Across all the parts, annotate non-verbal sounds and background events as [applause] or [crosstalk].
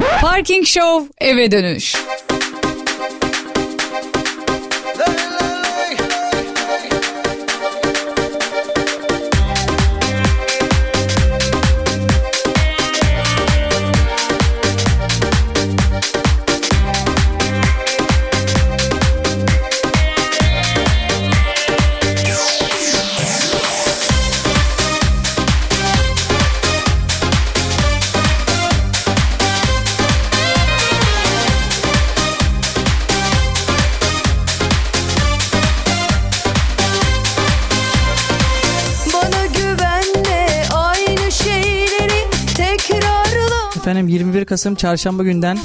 Parking Show eve dönüş. Kasım çarşamba günden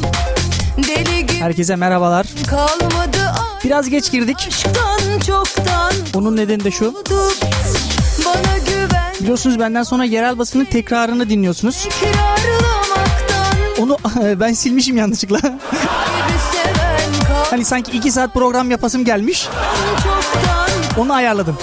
herkese merhabalar. Biraz geç girdik. Onun nedeni de şu. Biliyorsunuz benden sonra yerel basının tekrarını dinliyorsunuz. Onu [laughs] ben silmişim yanlışlıkla. hani sanki 2 saat program yapasım gelmiş. Onu ayarladım.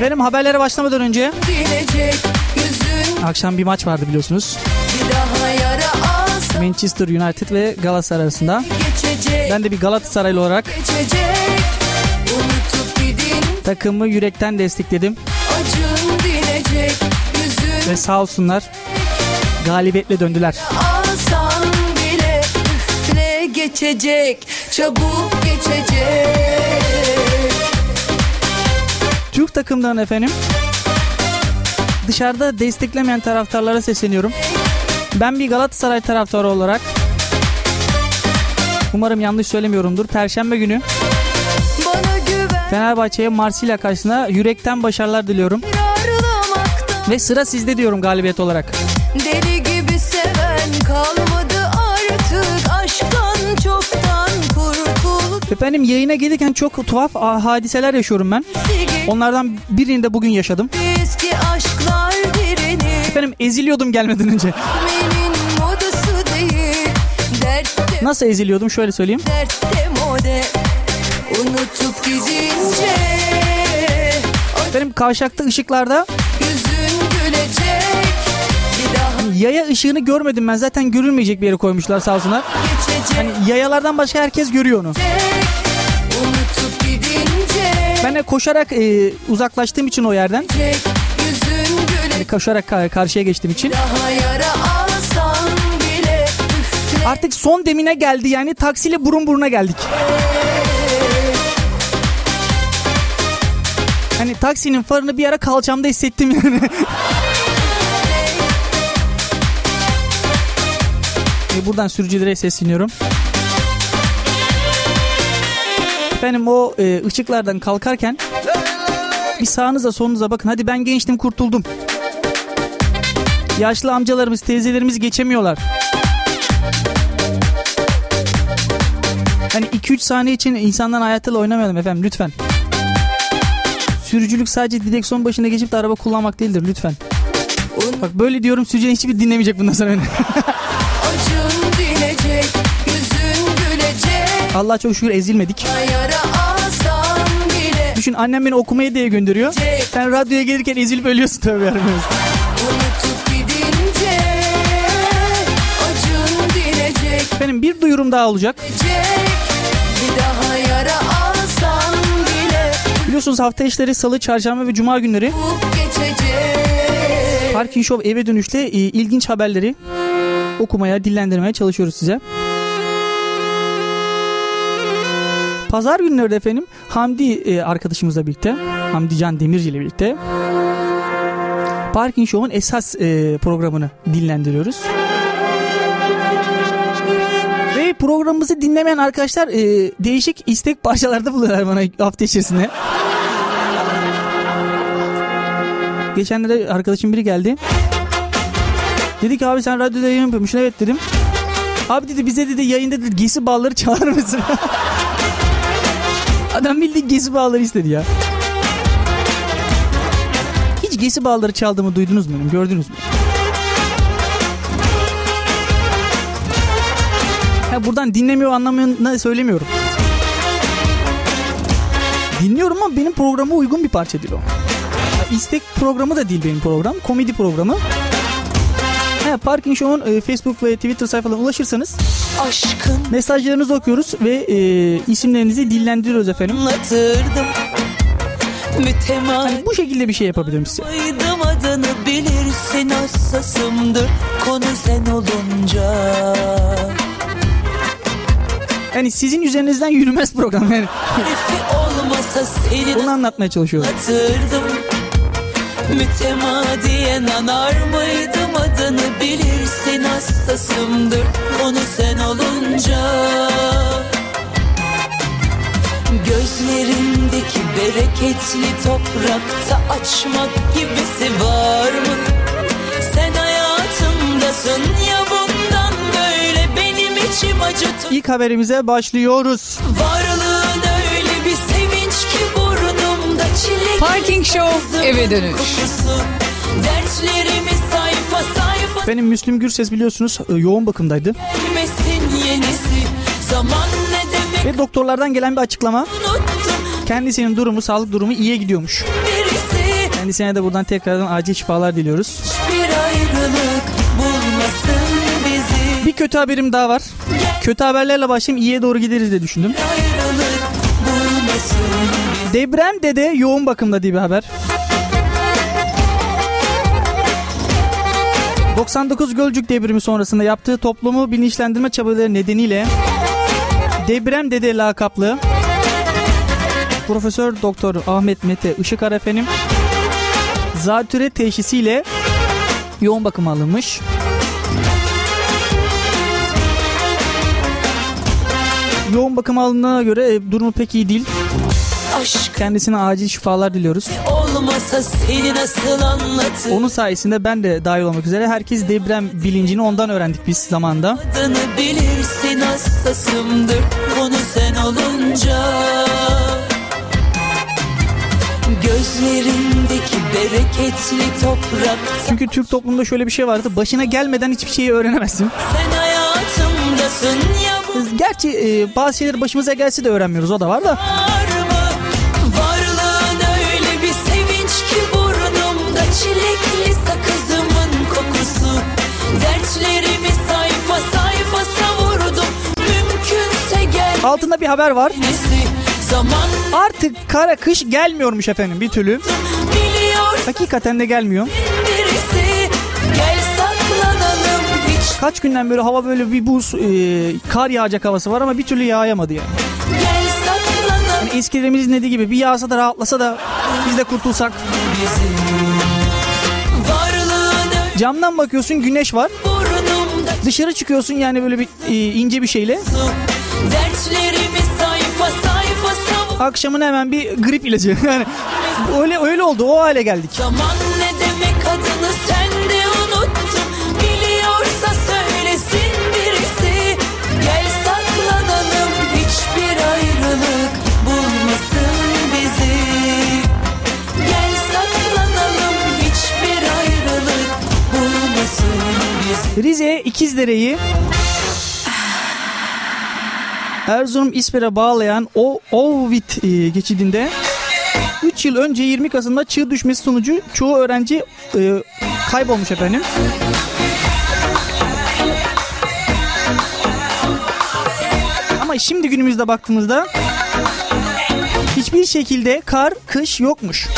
Benim haberlere başlamadan önce akşam bir maç vardı biliyorsunuz. Manchester United ve Galatasaray arasında. Ben de bir Galatasaraylı olarak takımı yürekten destekledim. Ve sağ olsunlar galibiyetle döndüler. bile geçecek Çabuk geçecek Türk takımdan efendim dışarıda desteklemeyen taraftarlara sesleniyorum. Ben bir Galatasaray taraftarı olarak umarım yanlış söylemiyorumdur. Perşembe günü Fenerbahçe'ye Marsilya karşısında yürekten başarılar diliyorum. Ve sıra sizde diyorum galibiyet olarak. Deli gibi seven kalmadı artık Aşktan çoktan kurtulduk Efendim yayına gelirken çok tuhaf hadiseler yaşıyorum ben. Onlardan birini de bugün yaşadım. Direnir Efendim eziliyordum gelmeden önce. Değil Dertte Nasıl eziliyordum şöyle söyleyeyim. mode Unutup gidince Efendim kavşakta ışıklarda Yüzün gülecek Bir daha yaya ışığını görmedim ben. Zaten görülmeyecek bir yere koymuşlar sağ olsunlar. geçecek Hani yayalardan başka herkes görüyor onu. Unutup de koşarak e, uzaklaştığım için o yerden. Gülecek Koşarak ka- karşıya geçtiğim için. Artık son demine geldi yani taksiyle burun buruna geldik. Hani taksinin farını bir ara kalçamda hissettim yani. [laughs] E, Buradan sürücülere sesleniyorum. Efendim o e, ışıklardan kalkarken bir sağınıza solunuza bakın. Hadi ben gençtim kurtuldum. Yaşlı amcalarımız teyzelerimiz geçemiyorlar. Hani 2-3 saniye için insanların hayatıyla oynamayalım efendim lütfen. Sürücülük sadece direksiyon başında geçip de araba kullanmak değildir lütfen. Bak böyle diyorum sürücü hiçbir dinlemeyecek bundan sonra. [laughs] Allah çok şükür ezilmedik. Düşün annem beni okumaya diye gönderiyor. Sen radyoya gelirken ezilip ölüyorsun Acın dinecek Efendim bir duyurum daha olacak. Bir daha yara Biliyorsunuz hafta işleri salı, çarşamba ve cuma günleri Parking Show eve dönüşte e, ilginç haberleri okumaya, dillendirmeye çalışıyoruz size. Pazar günleri efendim Hamdi e, arkadaşımızla birlikte, Hamdi Can Demirci ile birlikte Parking Show'un esas e, programını dinlendiriyoruz. Ve programımızı dinlemeyen arkadaşlar e, değişik istek parçalarda buluyorlar bana hafta içerisinde. Geçenlerde arkadaşım biri geldi. Dedi ki abi sen radyoda yayın yapıyormuşsun. Evet dedim. Abi dedi bize dedi yayında dedi gesi bağları çalar mısın? [laughs] Adam bildiğin gezi bağları istedi ya. Hiç gezi bağları çaldığımı duydunuz mu? Gördünüz mü? Ya buradan dinlemiyor anlamını söylemiyorum. Dinliyorum ama benim programa uygun bir parça değil o. İstek programı da değil benim program. Komedi programı. Ha, Parking Show'un e, Facebook ve Twitter sayfalarına ulaşırsanız Aşkın mesajlarınızı okuyoruz ve e, isimlerinizi dillendiriyoruz efendim. anlatırdım Hani bu şekilde bir şey yapabilirim size. Aydım adını bilirsin hassasımdır Konu sen olunca Yani sizin üzerinizden yürümez program yani. Hedefi olmasa seni Bunu anlatmaya çalışıyorum. anlatırdım Mütemadiyen anar mıydım adını bilirsin hassasımdır Konu sen olunca Gözlerindeki bereketli toprakta açmak gibisi var mı? Sen hayatımdasın ya bundan böyle benim içim acıtır İlk haberimize başlıyoruz. Varlığın öyle bir sevinç ki burnumda çilek Parking Show eve dönüş. kokusu Benim Müslüm Gürses biliyorsunuz e, yoğun bakımdaydı. yenisi Ve doktorlardan gelen bir açıklama. unuttum Kendisinin durumu, sağlık durumu iyiye gidiyormuş. birisi Kendisine de buradan tekrardan acil şifalar diliyoruz. Bir kötü haberim daha var. Kötü haberlerle başlayayım iyiye doğru gideriz diye düşündüm. Deprem dede yoğun bakımda diye bir haber. 99 Gölcük depremi sonrasında yaptığı toplumu bilinçlendirme çabaları nedeniyle Deprem Dede lakaplı Profesör Doktor Ahmet Mete Işıkar efendim zatüre teşhisiyle yoğun bakıma alınmış. Yoğun bakıma alındığına göre e, durumu pek iyi değil. Aşk Kendisine acil şifalar diliyoruz. olmasa seni nasıl anlatır Onun sayesinde ben de dahil olmak üzere herkes deprem bilincini ondan öğrendik biz zamanda. Adını bilirsin hassasımdır Konu sen olunca Gözlerindeki bereketli toprakta Çünkü Türk toplumunda şöyle bir şey vardı. Başına gelmeden hiçbir şeyi öğrenemezsin. Sen hayatımdasın ya bu Gerçi e, bazı şeyler başımıza gelse de öğrenmiyoruz o da var da. Altında bir haber var. Artık kara kış gelmiyormuş efendim bir türlü. Hakikaten de gelmiyor. Kaç günden böyle hava böyle bir buz, e, kar yağacak havası var ama bir türlü yağamadı yani. Yani eskilerimizin dediği gibi bir yağsa da rahatlasa da biz de kurtulsak. Camdan bakıyorsun güneş var. Dışarı çıkıyorsun yani böyle bir e, ince bir şeyle. Sayfa sayfa savur Akşamına hemen bir grip ilacı. [laughs] Yani öyle öyle oldu. O hale geldik. Zaman ne demek adını sen de unuttun Biliyorsa söylesin birisi Gel saklanalım hiçbir ayrılık bulmasın bizi Gel saklanalım hiçbir ayrılık bulmasın bizi Rize İkizdere'yi Erzurum İsper'e bağlayan o Ovit e, geçidinde 3 yıl önce 20 Kasım'da çığ düşmesi sonucu çoğu öğrenci e, kaybolmuş efendim. Ama şimdi günümüzde baktığımızda hiçbir şekilde kar, kış yokmuş.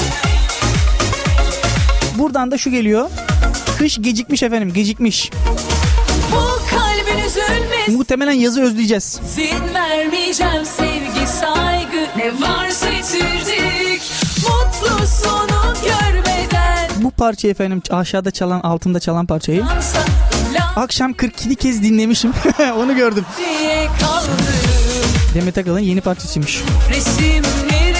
Buradan da şu geliyor. Kış gecikmiş efendim, gecikmiş. Muhtemelen yazı özleyeceğiz. İzin vermeyeceğim sevgi saygı Ne varsa yitirdik Mutlu sonu görmeden Bu parçayı efendim aşağıda çalan altında çalan parçayı akşam 47 kez dinlemişim. [laughs] Onu gördüm. Demet Akalın yeni parçasıymış. Resimlerimizi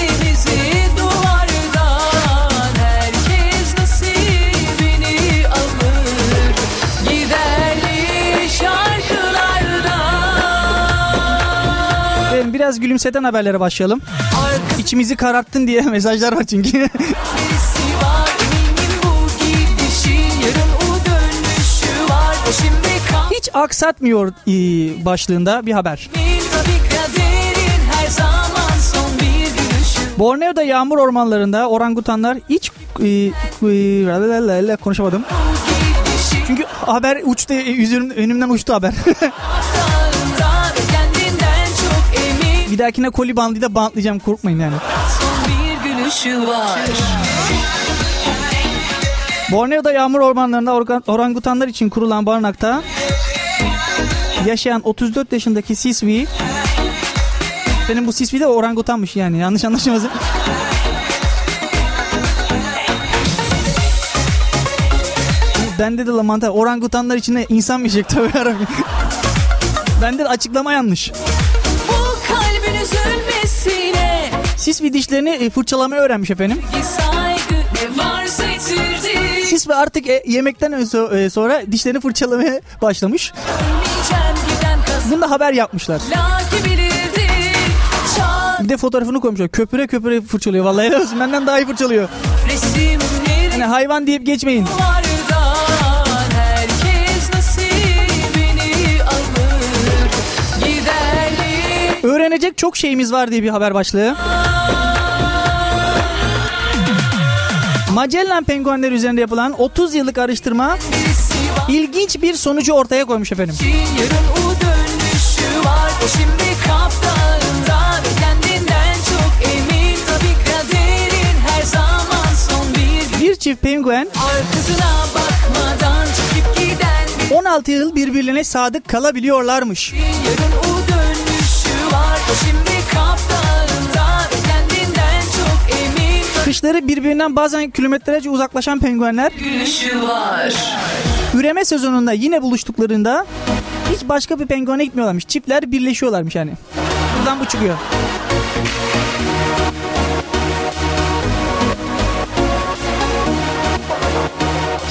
biraz gülümseten haberlere başlayalım. İçimizi kararttın diye [laughs] mesajlar var çünkü. Hiç aksatmıyor e, başlığında bir haber. Borneo'da yağmur ormanlarında orangutanlar hiç e, e, konuşamadım. Çünkü haber uçtu yüzüm önümden uçtu haber. [laughs] bir dahakine koli bandıyla bantlayacağım korkmayın yani. Bir gülüşü var Borneo'da yağmur ormanlarında orangutanlar için kurulan barınakta yaşayan 34 yaşındaki Sisvi senin bu Sisvi de orangutanmış yani yanlış anlaşılmasın. Bende de la mantar orangutanlar içinde insan mı yiyecek [laughs] tabii. Bende de açıklama yanlış. Üzülmesine Sisvi dişlerini e, fırçalamayı öğrenmiş efendim. Yitirdi Sisvi artık e, yemekten e, sonra dişlerini fırçalamaya başlamış. Bunu da haber yapmışlar. Bir de fotoğrafını koymuşlar. Köpüre köpüre fırçalıyor. Vallahi helal olsun. Benden daha iyi fırçalıyor. Yani hayvan deyip geçmeyin. vardan Öğrenecek çok şeyimiz var diye bir haber başlığı. Magellan penguenleri üzerinde yapılan 30 yıllık araştırma ilginç bir sonucu ortaya koymuş efendim. Yarın o dönüşü var O şimdi kaptanında Ve kendinden çok emin Tabii kaderin her zaman son bir Bir çift penguen Arkasına bakmadan çekip giden bir 16 yıl birbirlerine sadık kalabiliyorlarmış. Yarın Kışları birbirinden bazen kilometrelerce uzaklaşan penguenler Gülüşü var üreme sezonunda yine buluştuklarında hiç başka bir penguene gitmiyorlarmış. Çiftler birleşiyorlarmış yani. Buradan bu çıkıyor.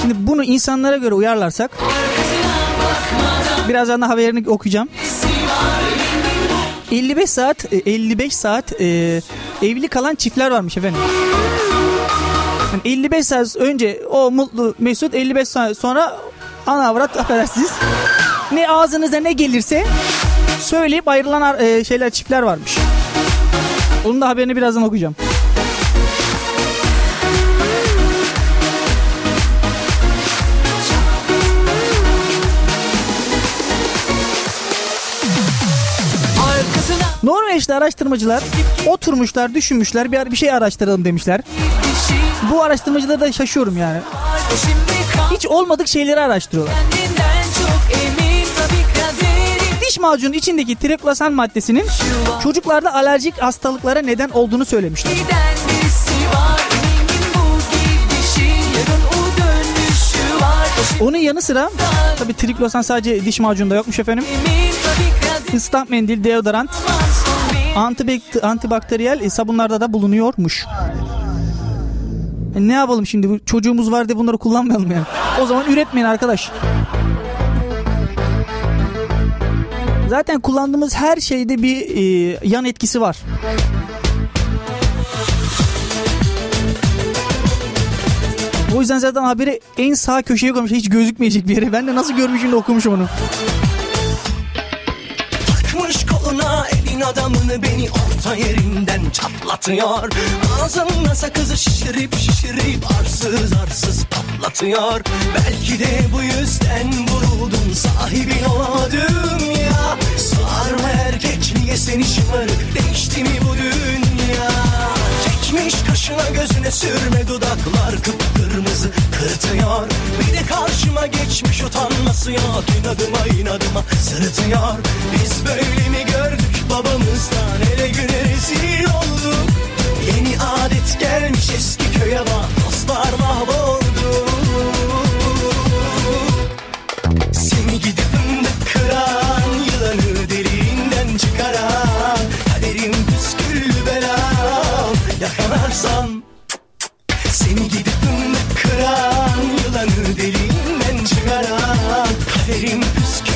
Şimdi bunu insanlara göre uyarlarsak birazdan da haberini okuyacağım. 55 saat e, 55 saat e, evli kalan çiftler varmış efendim. Yani 55 saat önce o mutlu Mesut 55 saat sonra ana avrat affedersiniz. Ne ağzınıza ne gelirse söyleyip ayrılan e, şeyler çiftler varmış. Onun da haberini birazdan okuyacağım. Arkasına Norveç'te araştırmacılar oturmuşlar, düşünmüşler, bir, bir şey araştıralım demişler. Bu araştırmacılara da şaşıyorum yani. Hiç olmadık şeyleri araştırıyorlar. Diş macunun içindeki triklosan maddesinin çocuklarda alerjik hastalıklara neden olduğunu söylemişler. Onun yanı sıra tabii triklosan sadece diş macununda yokmuş efendim. Islak mendil, deodorant, antibakt- antibakteriyel e, sabunlarda da bulunuyormuş. E, ne yapalım şimdi çocuğumuz var diye bunları kullanmayalım yani. O zaman üretmeyin arkadaş. Zaten kullandığımız her şeyde bir e, yan etkisi var. O yüzden zaten haberi en sağ köşeye koymuş. Hiç gözükmeyecek bir yere. Ben de nasıl görmüşüm de okumuşum onu. Adamını beni orta yerinden çatlatıyor. Ağzımda sakızı şişirip şişirip arsız arsız patlatıyor. Belki de bu yüzden vuruldum sahibin olamadım ya Sarma erkekliğe seni şımarık değişti mi bu dünya? Çekmiş kaşına gözüne sürme dudaklar kıpkırmızı kırıtıyor Bir de karşıma geçmiş utanması yok inadıma inadıma sırıtıyor. Biz böyle mi gördük babamızdan hele güne rezil olduk. Yeni adet gelmiş eski köye bak dostlar mahvoldu. Seni gidip fındık kıran Yılanı deliğinden çıkaran Kaderim püsküllü belam Yakalarsan Seni gidip fındık kıran Yılanı deliğinden çıkaran Kaderim püsküllü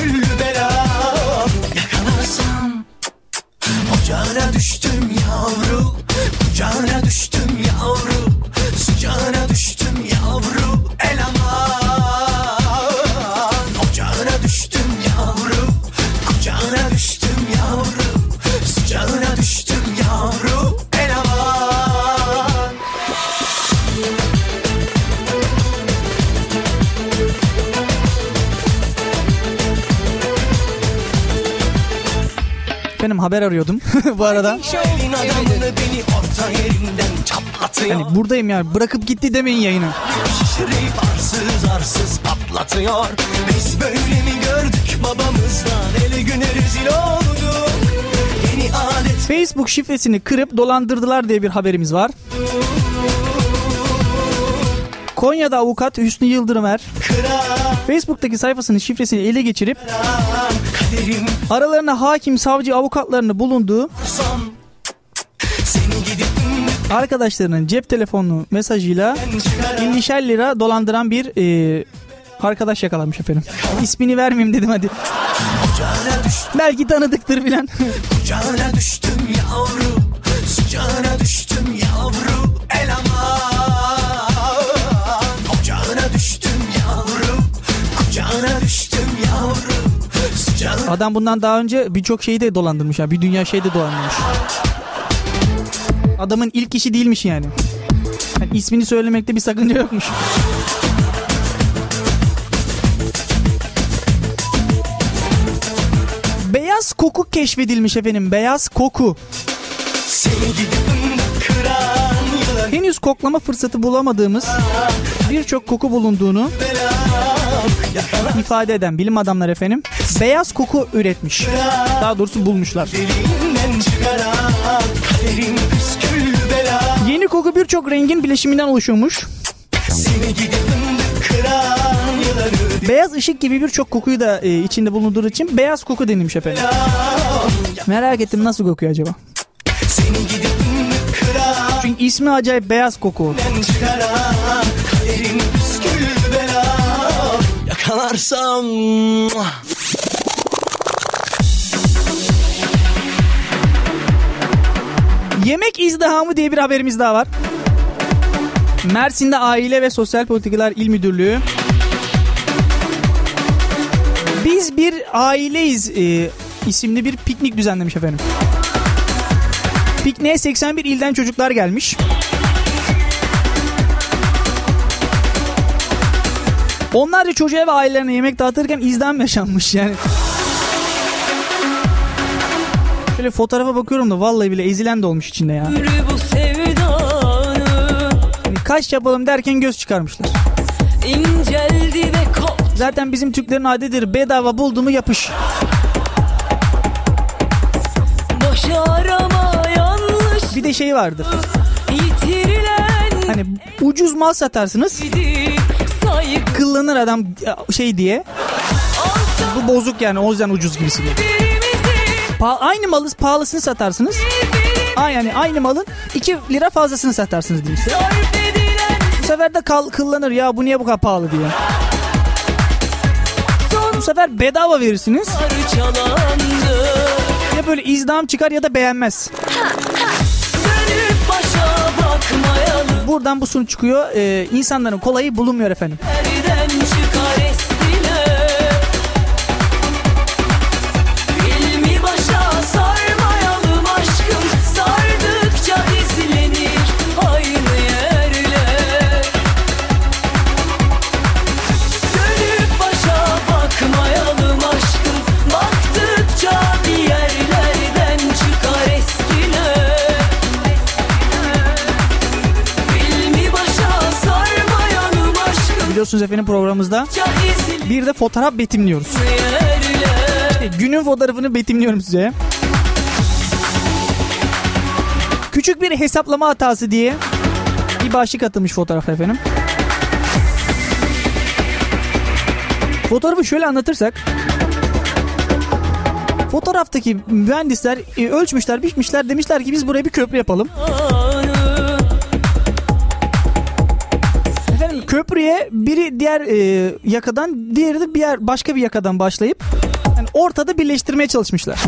haber arıyordum [laughs] bu arada. Hani buradayım yani bırakıp gitti demeyin yayını. Şişirip arsız arsız patlatıyor Biz böyle mi gördük babamızdan Ele güne rezil olduk Yeni adet Facebook şifresini kırıp dolandırdılar diye bir haberimiz var. Konya'da avukat Hüsnü Yıldırımer Facebook'taki sayfasının şifresini ele geçirip aralarına hakim, savcı, avukatlarını bulunduğu arkadaşlarının cep telefonu mesajıyla 50'şer lira dolandıran bir e, arkadaş yakalanmış efendim. İsmini vermeyeyim dedim hadi. Belki tanıdıktır bilen. kucağına düştüm yavru Sıcağına düştüm Adam bundan daha önce birçok şeyi de dolandırmış ya. Bir dünya şey de dolandırmış. Adamın ilk işi değilmiş yani. yani ismini söylemekte bir sakınca yokmuş. Beyaz koku keşfedilmiş efendim. Beyaz koku. Yılan Henüz koklama fırsatı bulamadığımız birçok koku bulunduğunu [laughs] ifade eden bilim adamları efendim beyaz koku üretmiş. Daha doğrusu bulmuşlar. Yeni koku birçok rengin bileşiminden oluşuyormuş. Beyaz ışık gibi birçok kokuyu da e, içinde bulunduğu için beyaz koku denilmiş efendim. Merak ettim nasıl kokuyor acaba? Çünkü ismi acayip beyaz koku. çıkaran Yakalarsam Yemek izdihamı diye bir haberimiz daha var. Mersin'de Aile ve Sosyal Politikalar İl Müdürlüğü Biz bir aileyiz e, isimli bir piknik düzenlemiş efendim. Pikniğe 81 ilden çocuklar gelmiş. Onlarca çocuğa ve ailelerine yemek dağıtırken izdiham yaşanmış yani. Şöyle fotoğrafa bakıyorum da vallahi bile ezilen de olmuş içinde ya. Hani kaç yapalım derken göz çıkarmışlar. inceldi ve koptu Zaten bizim Türklerin adetidir bedava buldu mu yapış. Bir de şey vardır. Hani ucuz mal satarsınız. Kıllanır adam şey diye. Bu bozuk yani o yüzden ucuz gibisi. Pa- aynı malı pahalısını satarsınız. Ha yani aynı malın 2 lira fazlasını satarsınız diyeyim size. Bu sefer de kal- kıllanır ya bu niye bu kadar pahalı diye. Bu sefer bedava verirsiniz. Ya böyle izdam çıkar ya da beğenmez. Başa bakmayalım Buradan bu sonuç çıkıyor. Ee, insanların kolayı bulunmuyor efendim. Nereden çıkar estiler Biliyorsunuz efendim programımızda bir de fotoğraf betimliyoruz. yerler E, Günün fotoğrafını betimliyorum size. Küçük bir hesaplama hatası diye bir başlık atılmış fotoğraf efendim. Fotoğrafı şöyle anlatırsak Fotoğraftaki mühendisler e, ölçmüşler, biçmişler demişler ki biz buraya bir köprü yapalım. Köprüye biri diğer e, yakadan, diğeri de bir yer başka bir yakadan başlayıp yani ortada birleştirmeye çalışmışlar.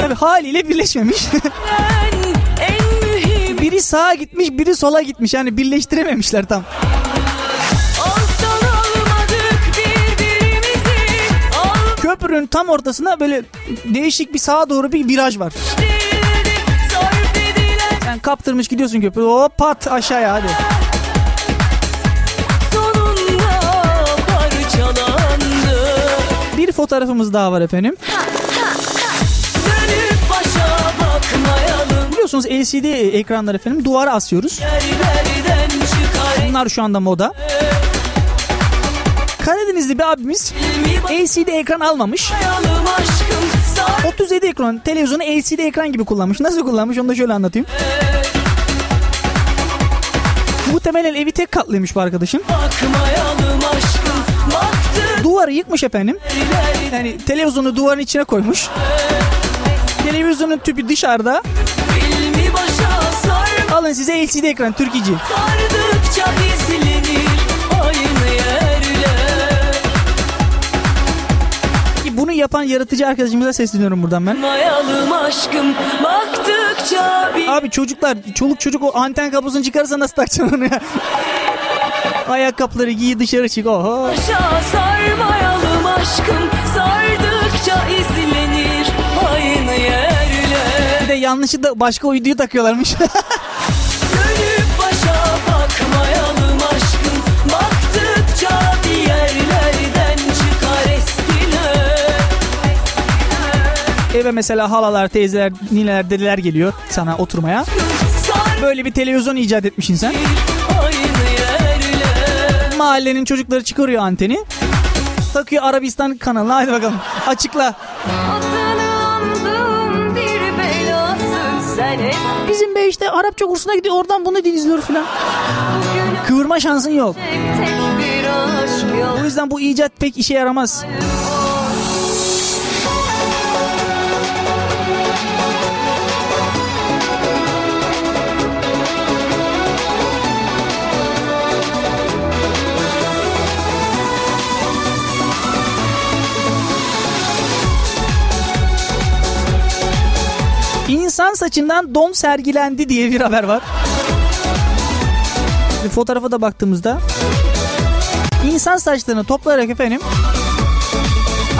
Tabii haliyle birleşmemiş. biri sağa gitmiş, biri sola gitmiş. Yani birleştirememişler tam. Köprünün tam ortasında böyle değişik bir sağa doğru bir viraj var. Sen kaptırmış gidiyorsun köprü. Hop pat aşağıya hadi. Bir fotoğraf fotoğrafımız daha var efendim. Biliyorsunuz LCD ekranlar efendim duvara asıyoruz. Bunlar şu anda moda. Karadenizli bir abimiz LCD ekran almamış. aşkım 37 ekran televizyonu LCD ekran gibi kullanmış. Nasıl kullanmış onu da şöyle anlatayım. Muhtemelen evi tek katlıymış bu bakmayalım aşkım Duvarı yıkmış efendim. Yani televizyonu duvarın içine koymuş. Televizyonun tüpü dışarıda. Alın size LCD ekran Türkici. Sardıkça yapan yaratıcı arkadaşımıza sesleniyorum buradan ben. Mayalım aşkım baktıkça bir Abi çocuklar, çoluk çocuk o anten kablosunu çıkarsa nasıl takacaksın onu ya? Ayakkabıları giy dışarı çık. Oho. Başa sarmayalım aşkım Sardıkça izlenir aynı yerler Bir de yanlışlıkla başka uyduyu takıyorlarmış. [laughs] Eve mesela halalar, teyzeler, nineler, dedeler geliyor sana oturmaya. Böyle bir televizyon icat aynı yerler Mahallenin çocukları çıkarıyor anteni. Takıyor Arabistan kanalına. Hadi bakalım. Açıkla. Bizim bey işte Arapça kursuna gidiyor. Oradan bunu izliyor filan. Kıvırma şansın yok. O yüzden bu icat pek işe yaramaz. Saçından don sergilendi diye bir haber var. Bir fotoğrafa da baktığımızda insan saçlarını toplayarak efendim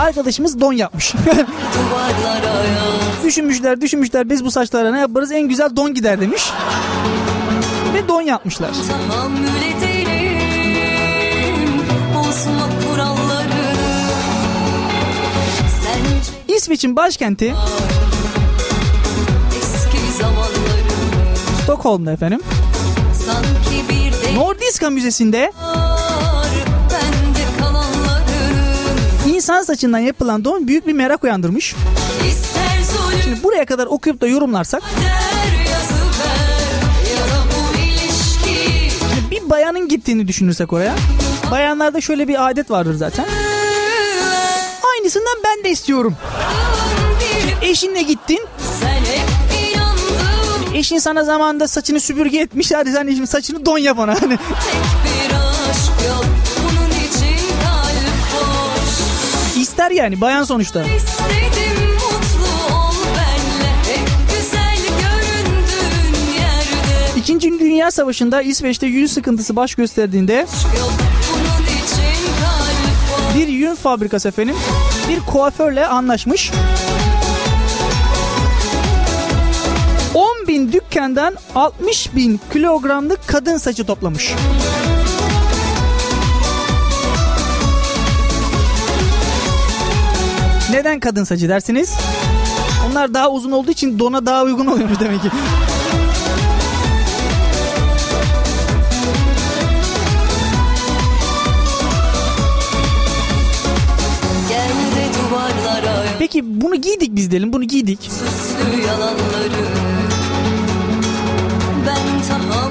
arkadaşımız don yapmış. [laughs] düşünmüşler düşünmüşler biz bu saçlara ne yaparız en güzel don gider demiş. Ve don yapmışlar. Bozma kuralları Sence İsveç'in başkenti Stockholm'da efendim. Nordiska Müzesi'nde insan saçından yapılan don büyük bir merak uyandırmış. Şimdi buraya kadar okuyup da yorumlarsak bir bayanın gittiğini düşünürsek oraya. Bayanlarda şöyle bir adet vardır zaten. Aynısından ben de istiyorum. bir Eşinle gittin. Eşin sana zamanında saçını süpürge etmiş. Hadi sen şimdi saçını don yap ona. Hani yok ister yani bayan sonuçta. İstedim İkinci Dünya Savaşı'nda İsveç'te yün sıkıntısı baş gösterdiğinde bir yün fabrikası efendim bir kuaförle anlaşmış. 10 bin dükkandan 60 bin kilogramlık kadın saçı toplamış. Neden kadın saçı dersiniz? Onlar daha uzun olduğu için dona daha uygun oluyormuş demek ki. Peki bunu giydik biz diyelim bunu giydik. Süslü yalanları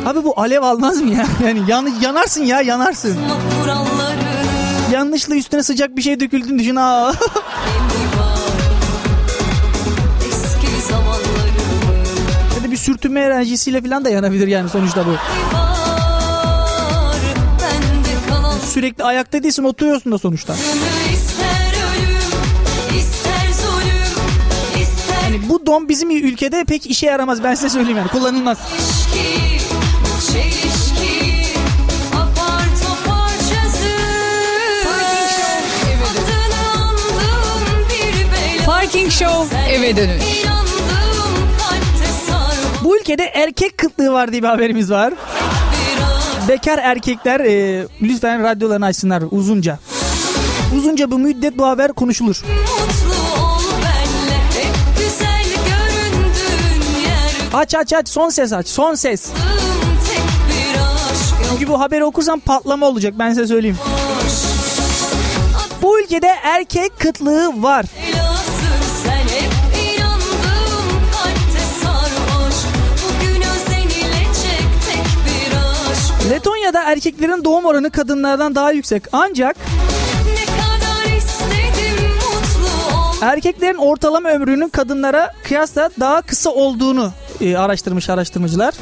Abi bu alev almaz mı ya? [laughs] Yani yan, yanarsın ya yanarsın. Yanlışla üstüne sıcak bir şey döküldüğünü düşün. Zamanları ya da bir sürtünme enerjisiyle falan da yanabilir yani sonuçta bu. Sürekli ayakta değilsin oturuyorsun da sonuçta. Yani bu don bizim ülkede pek işe yaramaz ben size söyleyeyim yani kullanılmaz. ilişki Parking Show eve sarhoş Bu ülkede erkek kıtlığı var diye bir haberimiz var. Bekar erkekler e, lütfen radyolarını açsınlar uzunca. Uzunca bir müddet bu haber konuşulur. Aç aç aç son ses aç son ses. Çünkü bu haberi okursam patlama olacak ben size söyleyeyim. Bu ülkede erkek kıtlığı var. Leyla'sın Letonya'da erkeklerin doğum oranı kadınlardan daha yüksek. Ancak erkeklerin ortalama ömrünün kadınlara kıyasla daha kısa olduğunu e, araştırmış araştırmacılar.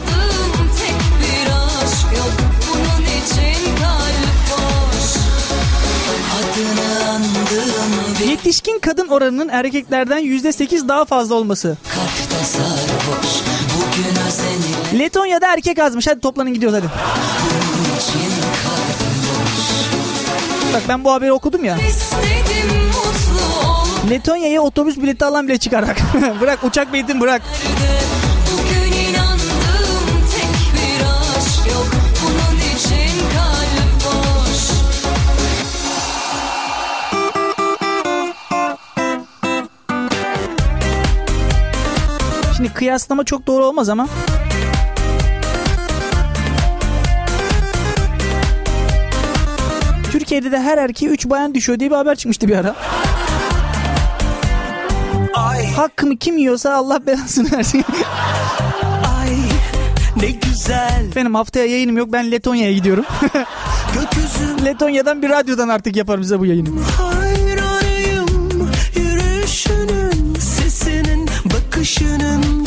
kalp Yetişkin kadın oranının erkeklerden %8 daha fazla olması. kalpte sarhoş Bugün Letonya'da erkek azmış. Hadi toplanın gidiyoruz hadi. Bak ben bu haberi okudum ya. Letonya'ya otobüs bileti alan bile çıkar bak. [laughs] bırak uçak biletini bırak. Şimdi kıyaslama çok doğru olmaz ama. Türkiye'de de her erkeğe 3 bayan düşüyor diye bir haber çıkmıştı bir ara. Ay Hakkımı kim yiyorsa Allah belasını versin. ay ne güzel Benim haftaya yayınım yok ben Letonya'ya gidiyorum. [laughs] gökyüzüm Letonya'dan bir radyodan artık yaparım bize bu yayını. Hayranıyım yürüyüşünün sesinin bakışının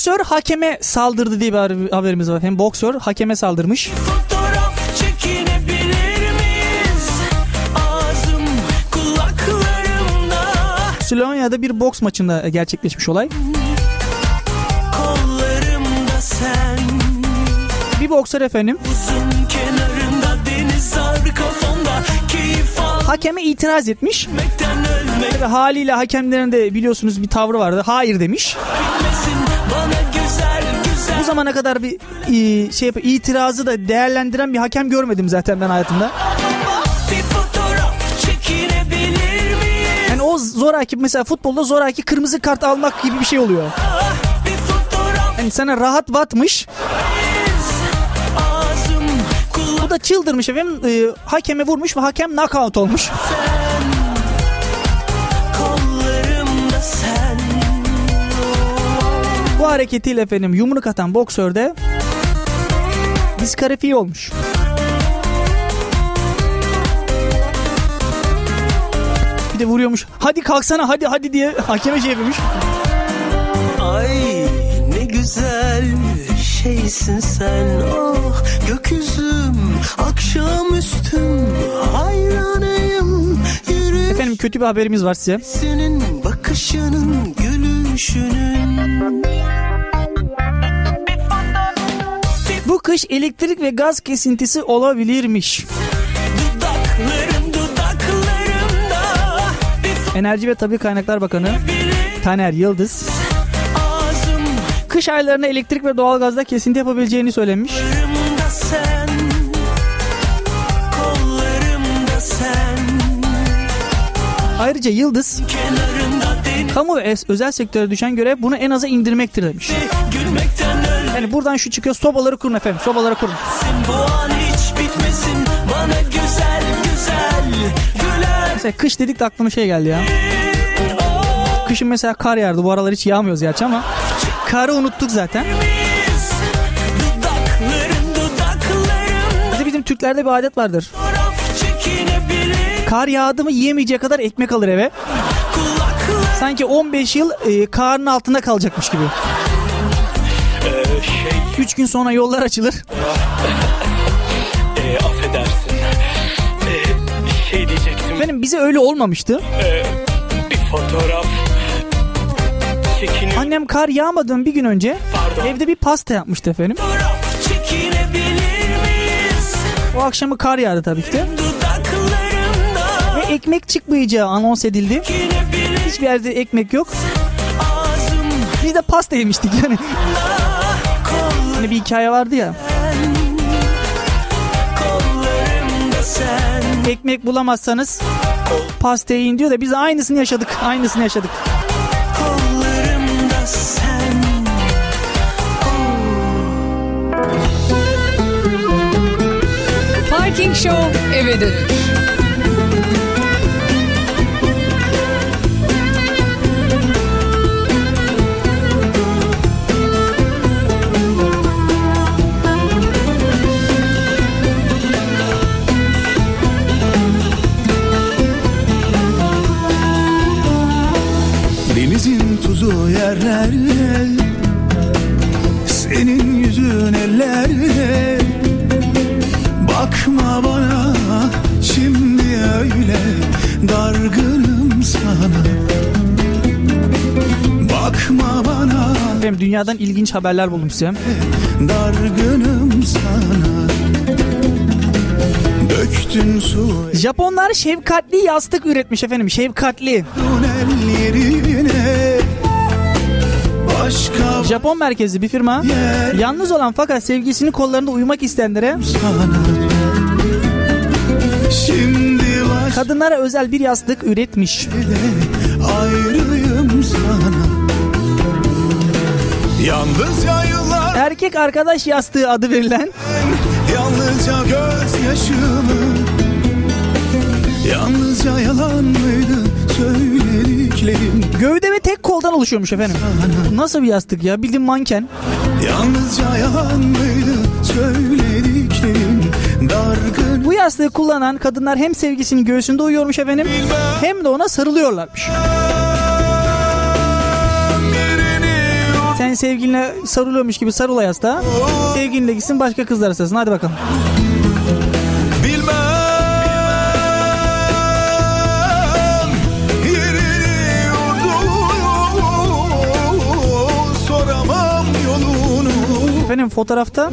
Boksör hakeme saldırdı diye bir haber- haberimiz var. Hem boksör hakeme saldırmış. Slovenya'da bir boks maçında gerçekleşmiş olay. Bir boksör efendim hakeme itiraz etmiş. Ve haliyle hakemlerin de biliyorsunuz bir tavrı vardı. Hayır demiş. Bu zamana kadar bir e, şey yap- itirazı da değerlendiren bir hakem görmedim zaten ben hayatımda. Yani o zoraki mesela futbolda zoraki kırmızı kart almak gibi bir şey oluyor. Ah, Yani sana rahat batmış. Bu da çıldırmış efendim. e, hakeme vurmuş ve hakem knockout olmuş. Hareketiyle efendim yumruk atan boksör de diskalifiye olmuş. Bir de vuruyormuş. Hadi kalksana hadi hadi diye hakeme şey yapıyormuş. Ay ne güzel şeysin sen oh gökyüzüm akşamüstüm hayranıyım yürü Efendim kötü bir haberimiz var size. senin bakışının gülüşünün kış elektrik ve gaz kesintisi olabilirmiş. bir Enerji ve Tabi Kaynaklar Bakanı Taner Yıldız ağzım kış aylarında elektrik ve doğalgazda kesinti yapabileceğini söylemiş. sen Ayrıca Yıldız kamu ve özel sektöre düşen görev bunu en aza indirmektir demiş. Yani buradan şu çıkıyor sobaları kurun efendim sobaları kurun. bu an hiç bitmesin bana güzel güzel güler Mesela kış dedik de aklıma şey geldi ya. Kışın mesela kar yağardı bu aralar hiç yağmıyoruz gerçi ama. Karı unuttuk zaten. bizim Türklerde bir adet vardır. Kar yağdı mı yiyemeyeceği kadar ekmek alır eve. Sanki 15 yıl e, karın altında kalacakmış gibi. 3 gün sonra yollar açılır. e, affedersin. E, şey diyecektim. Benim bize öyle olmamıştı. E, bir fotoğraf çekiniyor. Annem kar yağmadan bir gün önce Pardon. evde bir pasta yapmıştı efendim. O akşamı kar yağdı tabii ki de. Ve ekmek çıkmayacağı anons edildi. Hiçbir yerde ekmek yok. Biz de pasta yemiştik yani. [laughs] Hani bir hikaye vardı ya. Ekmek bulamazsanız pasta yiyin diyor da biz aynısını yaşadık. Aynısını yaşadık. Parking Show eve dönüş. Dünyadan ilginç haberler buldum size. Dargınım sana Döktün su Japonlar şefkatli yastık üretmiş efendim. Şefkatli. Başka Japon merkezli bir firma. yer Yalnız olan fakat sevgilisinin kollarında uyumak isteyenlere Şimdi kadınlara özel bir yastık üretmiş. ayrıyım Yalnızca yıllar Erkek arkadaş yastığı adı verilen Yalnızca gözyaşımı Yalnızca yalan mıydı söylediklerim gövde ve tek koldan oluşuyormuş efendim. Bu nasıl bir yastık ya? Bildiğin manken. Yalnızca yalan mıydı söylediklerim Dargın Bu yastığı kullanan kadınlar hem sevgisinin göğsünde uyuyormuş efendim hem de ona sarılıyorlarmış. birini Sen sevgiline sarılıyormuş gibi sarıl o yastığa. Sevgilinle gitsin başka kızlar arasın. Hadi bakalım. Efendim fotoğrafta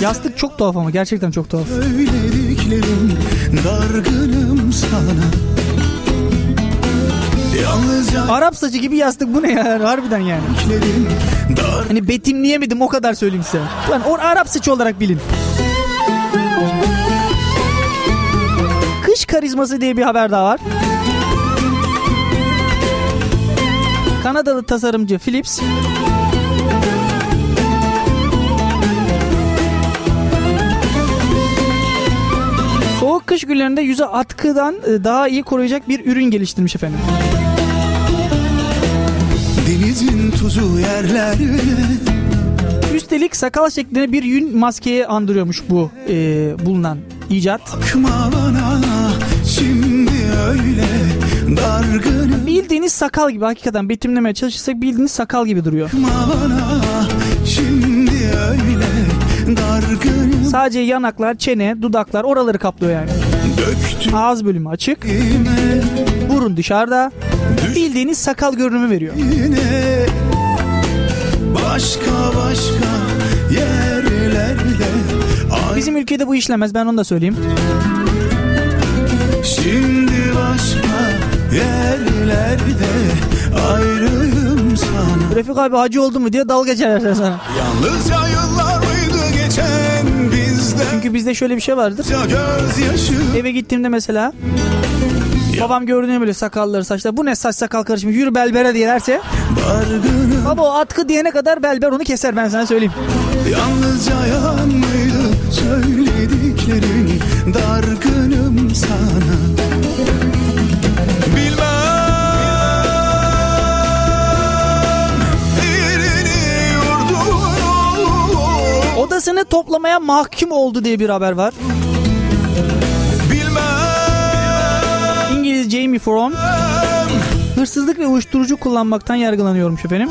yastık çok tuhaf ama gerçekten çok tuhaf. Söylediklerim dargınım sana Yalnızca Arap saçı gibi yastık bu ne ya harbiden yani. Hani betimleyemedim o kadar söyleyeyim size. Lan o Arap saçı olarak bilin. Kış karizması diye bir haber daha var. Kanadalı tasarımcı Philips Soğuk kış günlerinde yüze atkıdan e, daha iyi koruyacak bir ürün geliştirmiş efendim. Denizin tuzu yerlerde Üstelik sakal şeklinde bir yün maskeye andırıyormuş bu e, bulunan icat. Bakma bana şimdi öyle dargınım Bildiğiniz sakal gibi hakikaten betimlemeye çalışırsak bildiğiniz sakal gibi duruyor. Bakma bana şimdi öyle dargınım Sadece yanaklar, çene, dudaklar oraları kaplıyor yani. Döktüm Ağız bölümü açık, burun dışarıda. Bildiğiniz sakal görünümü veriyor. yine Başka başka yerlerde Bizim ülkede bu işlemez ben onu da söyleyeyim. şimdi başka yerlerde Ayrıyım sana Refik abi hacı oldu mu diye dalga geçerler sana. Yalnızca yıllar mıydı geçen bizde Çünkü bizde şöyle bir şey vardır. Eve gittiğimde mesela babam gördüğünde böyle sakalları saçlar bu ne saç sakal karışmış yürü belbere diye derse dargınım baba o atkı diyene kadar belber onu keser ben sana söyleyeyim. Yalnızca yalan mıydı söylediklerin Dargınım sana. Bilmem Odasını toplamaya mahkum oldu diye bir haber var. Fromm hırsızlık ve uyuşturucu kullanmaktan yargılanıyormuş efendim.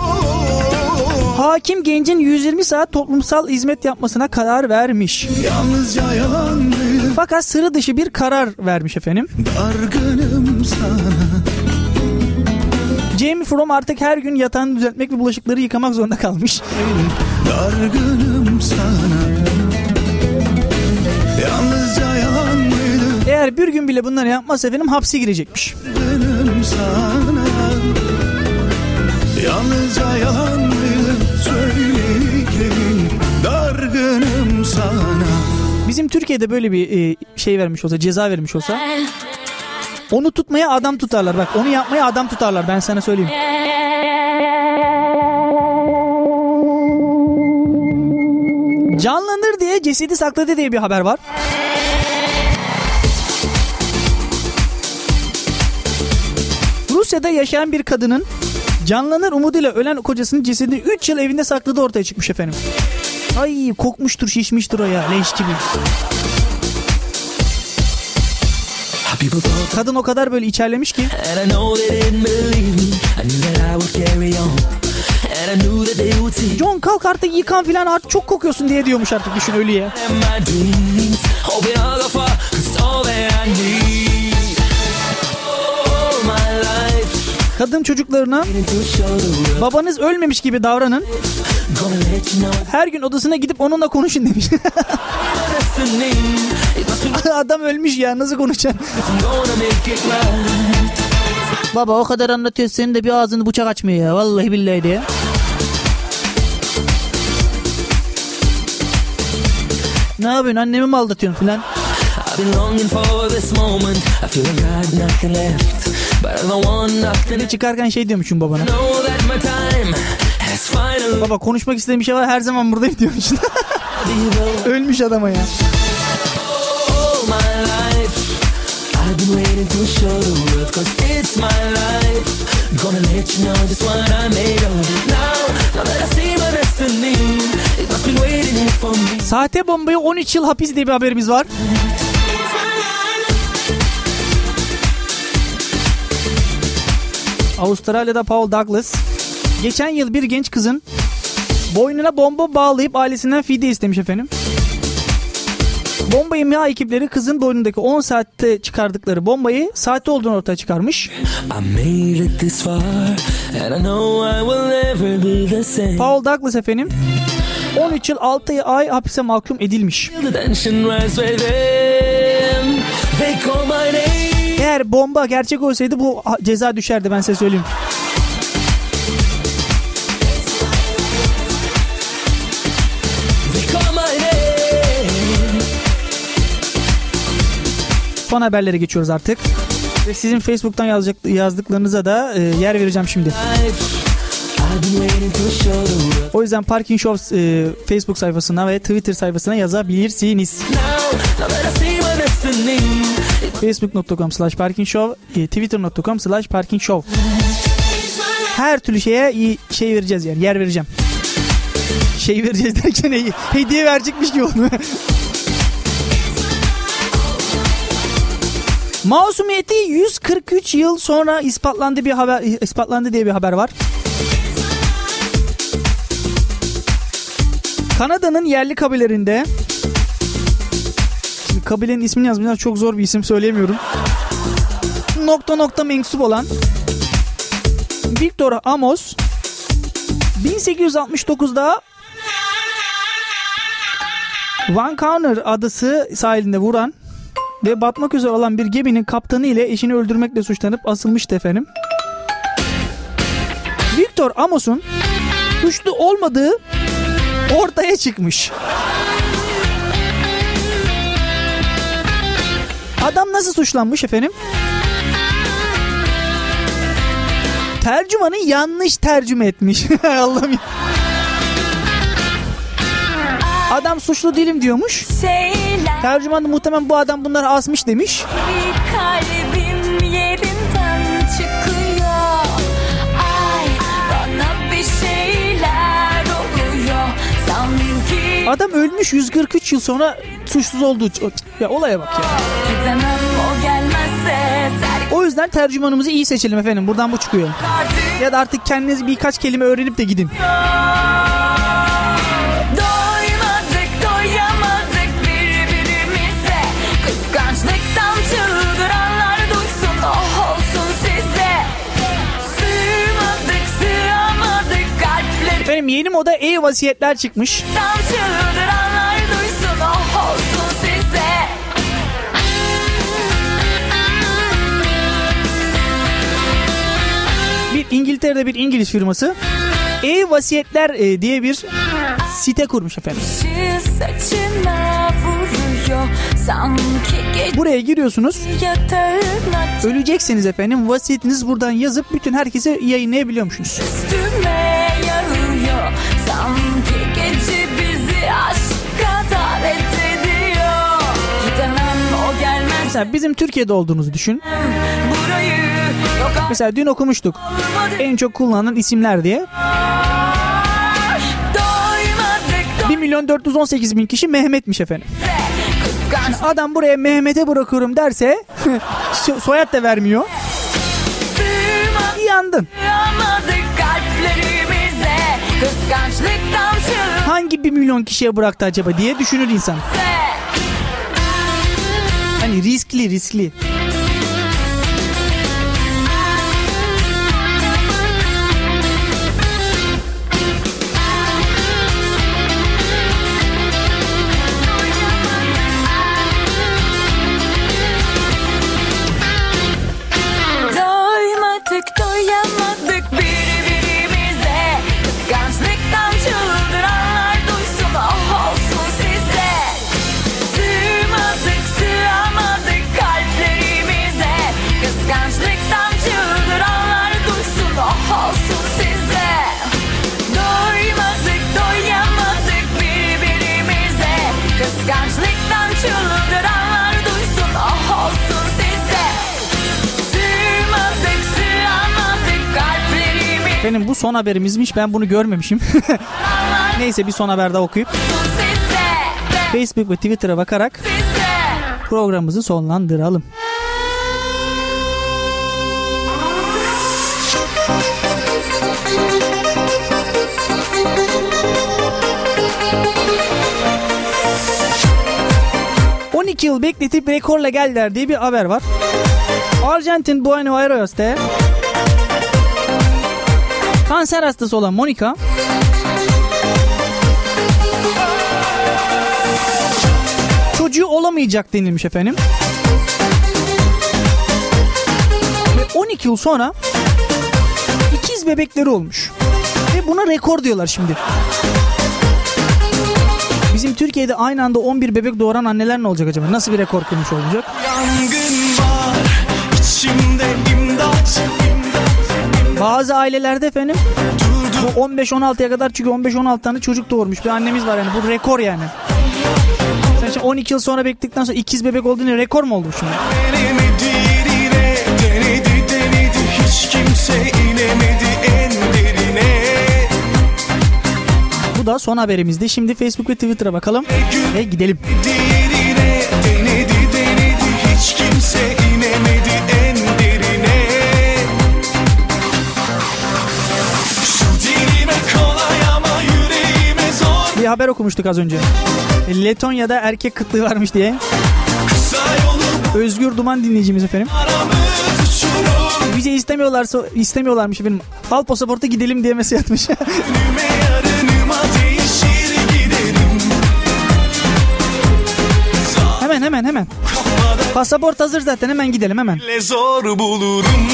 Hakim gencin 120 saat toplumsal hizmet yapmasına karar vermiş. Fakat sıra dışı bir karar vermiş efendim. Jamie Fromm artık her gün yatağını düzeltmek ve bulaşıkları yıkamak zorunda kalmış. Dargınım sana Yalnızca yalan mıydı eğer bir gün bile bunları yapmazsa efendim hapse girecekmiş. Yalnızca yalan dargınım sana. Bizim Türkiye'de böyle bir e, şey vermiş olsa, ceza vermiş olsa onu tutmaya adam tutarlar. Bak onu yapmaya adam tutarlar ben sana söyleyeyim. Canlanır diye cesedi sakladı diye bir haber var. Rusya'da yaşayan bir kadının canlanır umuduyla ölen kocasının cesedini 3 yıl evinde sakladığı ortaya çıkmış efendim. Ay kokmuştur şişmiştir o ya leş gibi. Kadın o kadar böyle içerlemiş ki John kalk artık yıkan filan artık çok kokuyorsun diye diyormuş artık düşün ölüye. Kadın çocuklarına babanız ölmemiş gibi davranın. Her gün odasına gidip onunla konuşun demiş. [laughs] Adam ölmüş ya nasıl konuşacaksın? Baba o kadar anlatıyor senin de bir ağzını bıçak açmıyor ya vallahi billahi diye. Ne yapıyorsun annemi mi aldatıyorsun filan? I've been longing for this moment. I feel like I've nothing left. But I don't want nothing. Çıkarken şey diyormuşum babana. Baba konuşmak istediğim bir şey var her zaman buradayım diyormuşsun. [laughs] Ölmüş adama ya. I've been waiting to show the world, cause it's my life. Gonna let you know just what I made of it now. Now that I see my destiny, it must be waiting here for me. Sahte bombaya 13 yıl hapis diye bir haberimiz var. Avustralya'da Paul Douglas geçen yıl bir genç kızın boynuna bomba bağlayıp ailesinden fidye istemiş efendim. Bomba imha ekipleri kızın boynundaki 10 saatte çıkardıkları bombayı sahte olduğunu ortaya çıkarmış. Paul Douglas efendim 13 yıl 6 ay hapise mahkum edilmiş. Eğer bomba gerçek olsaydı bu ceza düşerdi ben size söyleyeyim. Son haberlere geçiyoruz artık. Ve sizin Facebook'tan yazacak, yazdıklarınıza da e, yer vereceğim şimdi. O yüzden Parking Show e, Facebook sayfasına ve Twitter sayfasına yazabilirsiniz. Now, Facebook.com slash Parking Show, e, Twitter.com slash Parking Show. Her türlü şeye şey vereceğiz yani yer vereceğim. Şey vereceğiz derken. Hediye verecekmiş gibi oldu. [laughs] Masumiyeti 143 yıl sonra ispatlandı bir haber ispatlandı diye bir haber var. Kanada'nın yerli kabilelerinde kabilenin ismini yazmışlar çok zor bir isim söyleyemiyorum. Nokta nokta mensup olan Victor Amos 1869'da Vancouver adası sahilinde vuran ve batmak üzere olan bir geminin kaptanı ile eşini öldürmekle suçlanıp asılmıştı efendim. Victor Amos'un suçlu olmadığı ortaya çıkmış. Adam nasıl suçlanmış efendim? Tercümanı yanlış tercüme etmiş. [laughs] Allah'ım ya. Adam suçlu değilim diyormuş. Tercüman da muhtemelen bu adam bunları asmış demiş. kalbim Adam ölmüş 143 yıl sonra suçsuz olduğu. Ya olaya bak ya. o yüzden tercümanımızı iyi seçelim efendim. Buradan bu çıkıyor. Ya da artık kendiniz birkaç kelime öğrenip de gidin. Efendim yeni moda ev vasiyetler çıkmış. duysun oh Bir İngiltere'de bir İngiliz firması ev vasiyetler e, diye bir site kurmuş efendim. Buraya giriyorsunuz. yatağına Ölecekseniz efendim vasiyetiniz buradan yazıp bütün herkese yayınlayabiliyormuşsunuz. üstüme Mesela bizim Türkiye'de olduğunuzu düşün. Mesela dün okumuştuk. En çok kullanılan isimler diye. Doymadık 1 milyon 418 bin kişi Mehmet'miş efendim. Kıskanç Adam buraya Mehmet'e bırakıyorum derse [laughs] so- soyad da vermiyor. Yandın. Hangi 1 milyon kişiye bıraktı acaba diye düşünür insan. Hani riskli Benim bu son haberimizmiş ben bunu görmemişim. [laughs] Neyse bir son haber daha okuyup Facebook ve Twitter'a bakarak programımızı sonlandıralım. ...12 yıl bekletip rekorla geldiler diye bir haber var. Arjantin Buenos Aires'te... ...kanser hastası olan Monica... ...çocuğu olamayacak denilmiş efendim. Ve 12 yıl sonra... ...ikiz bebekleri olmuş. Ve buna rekor diyorlar şimdi. Bizim Türkiye'de aynı anda 11 bebek doğuran anneler ne olacak acaba? Nasıl bir rekor kırmış olacak? Yangın var içimde imdat Bazı ailelerde efendim bu 15-16'ya kadar çünkü 15-16 tane çocuk doğurmuş bir annemiz var yani bu rekor yani. Sen şimdi 12 yıl sonra bekledikten sonra ikiz bebek olduğunu rekor mu oldu şimdi? Bu da son haberimizdi. Şimdi Facebook ve Twitter'a bakalım ve gidelim. Denedi denedi hiç kimse inemedi Bir haber okumuştuk az önce. Letonya'da erkek kıtlığı varmış diye. Özgür Duman dinleyicimiz efendim. Bize istemiyorlarsa istemiyorlarmış efendim. Al pasaporta gidelim diye mesaj atmış. [laughs] Hemen hemen hemen. Pasaport hazır zaten hemen gidelim hemen. zor bulurum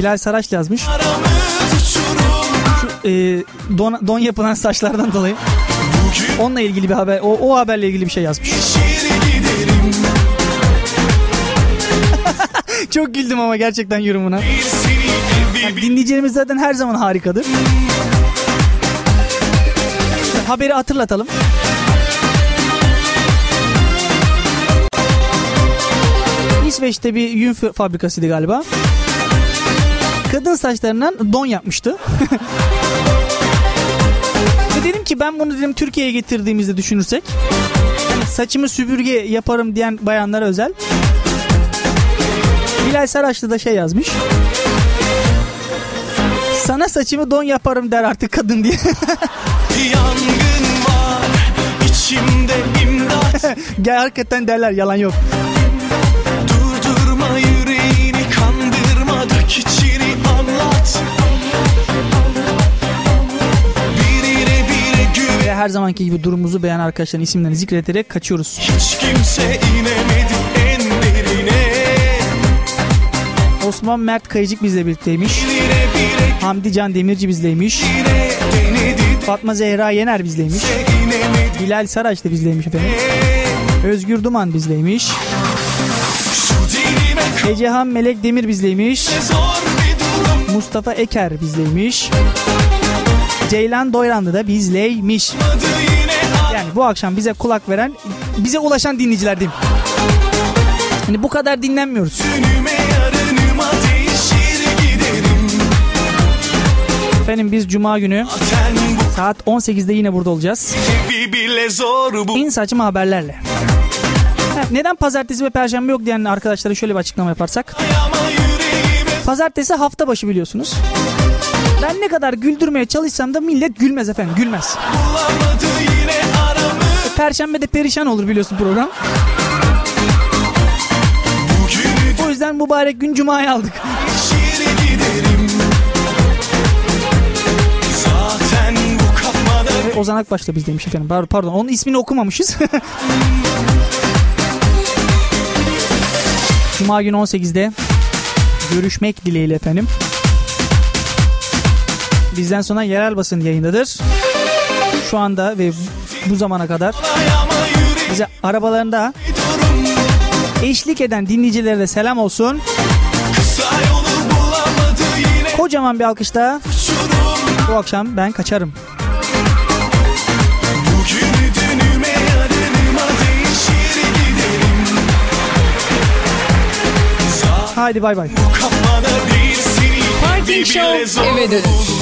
Bilal Saraç yazmış. uçurum Ee, don, don yapılan saçlardan dolayı. Onunla ilgili bir haber, o, o haberle ilgili bir şey yazmış. [laughs] Çok güldüm ama gerçekten yorumuna. Bir Dinleyicilerimiz zaten her zaman harikadır. Haberi hatırlatalım. İsveç'te bir yün fa- fabrikasıydı galiba. Kadın saçlarından don yapmıştı. [laughs] Ve dedim ki ben bunu dedim Türkiye'ye getirdiğimizde düşünürsek hani saçımı süpürge yaparım diyen bayanlara özel. Bilal Saraçlı da şey yazmış. Sana saçımı don yaparım der artık kadın diye. yangın var içimde imdat [laughs] Gel hakikaten derler yalan yok. Her zamanki gibi durumumuzu beğen arkadaşların isimlerini zikreterek kaçıyoruz. Hiç kimse inemedi en derine Osman Mert Kayıcık bizle birlikteymiş. Bire Hamdi Can Demirci bizleymiş. Fatma Zehra Yener bizleymiş. Bilal Saraç da bizleymiş efendim. Özgür Duman bizleymiş. Ecehan Melek Demir bizleymiş. Mustafa Eker bizleymiş. Ceylan Doyranlı da bizleymiş. Yani bu akşam bize kulak veren, bize ulaşan dinleyiciler diyeyim. Hani bu kadar dinlenmiyoruz. Efendim biz Cuma günü saat 18'de yine burada olacağız. En saçma haberlerle. Ha, Neden pazartesi ve perşembe yok diyen arkadaşlara şöyle bir açıklama yaparsak. Pazartesi hafta başı biliyorsunuz. Ben ne kadar güldürmeye çalışsam da millet gülmez efendim gülmez. Perşembe de perişan olur biliyorsun program. O yüzden mübarek gün Cuma'ya aldık. Ve Ozan Akbaş da bizdeymiş efendim. Pardon onun ismini okumamışız. [laughs] Cuma günü 18'de görüşmek dileğiyle efendim. Bizden sonra yerel basın yayındadır. Şu anda ve bu zamana kadar bize arabalarında eşlik eden dinleyicilere de selam olsun. Kocaman bir alkışla bu akşam ben kaçarım. Haydi bay bay. bile Show eve dönüş.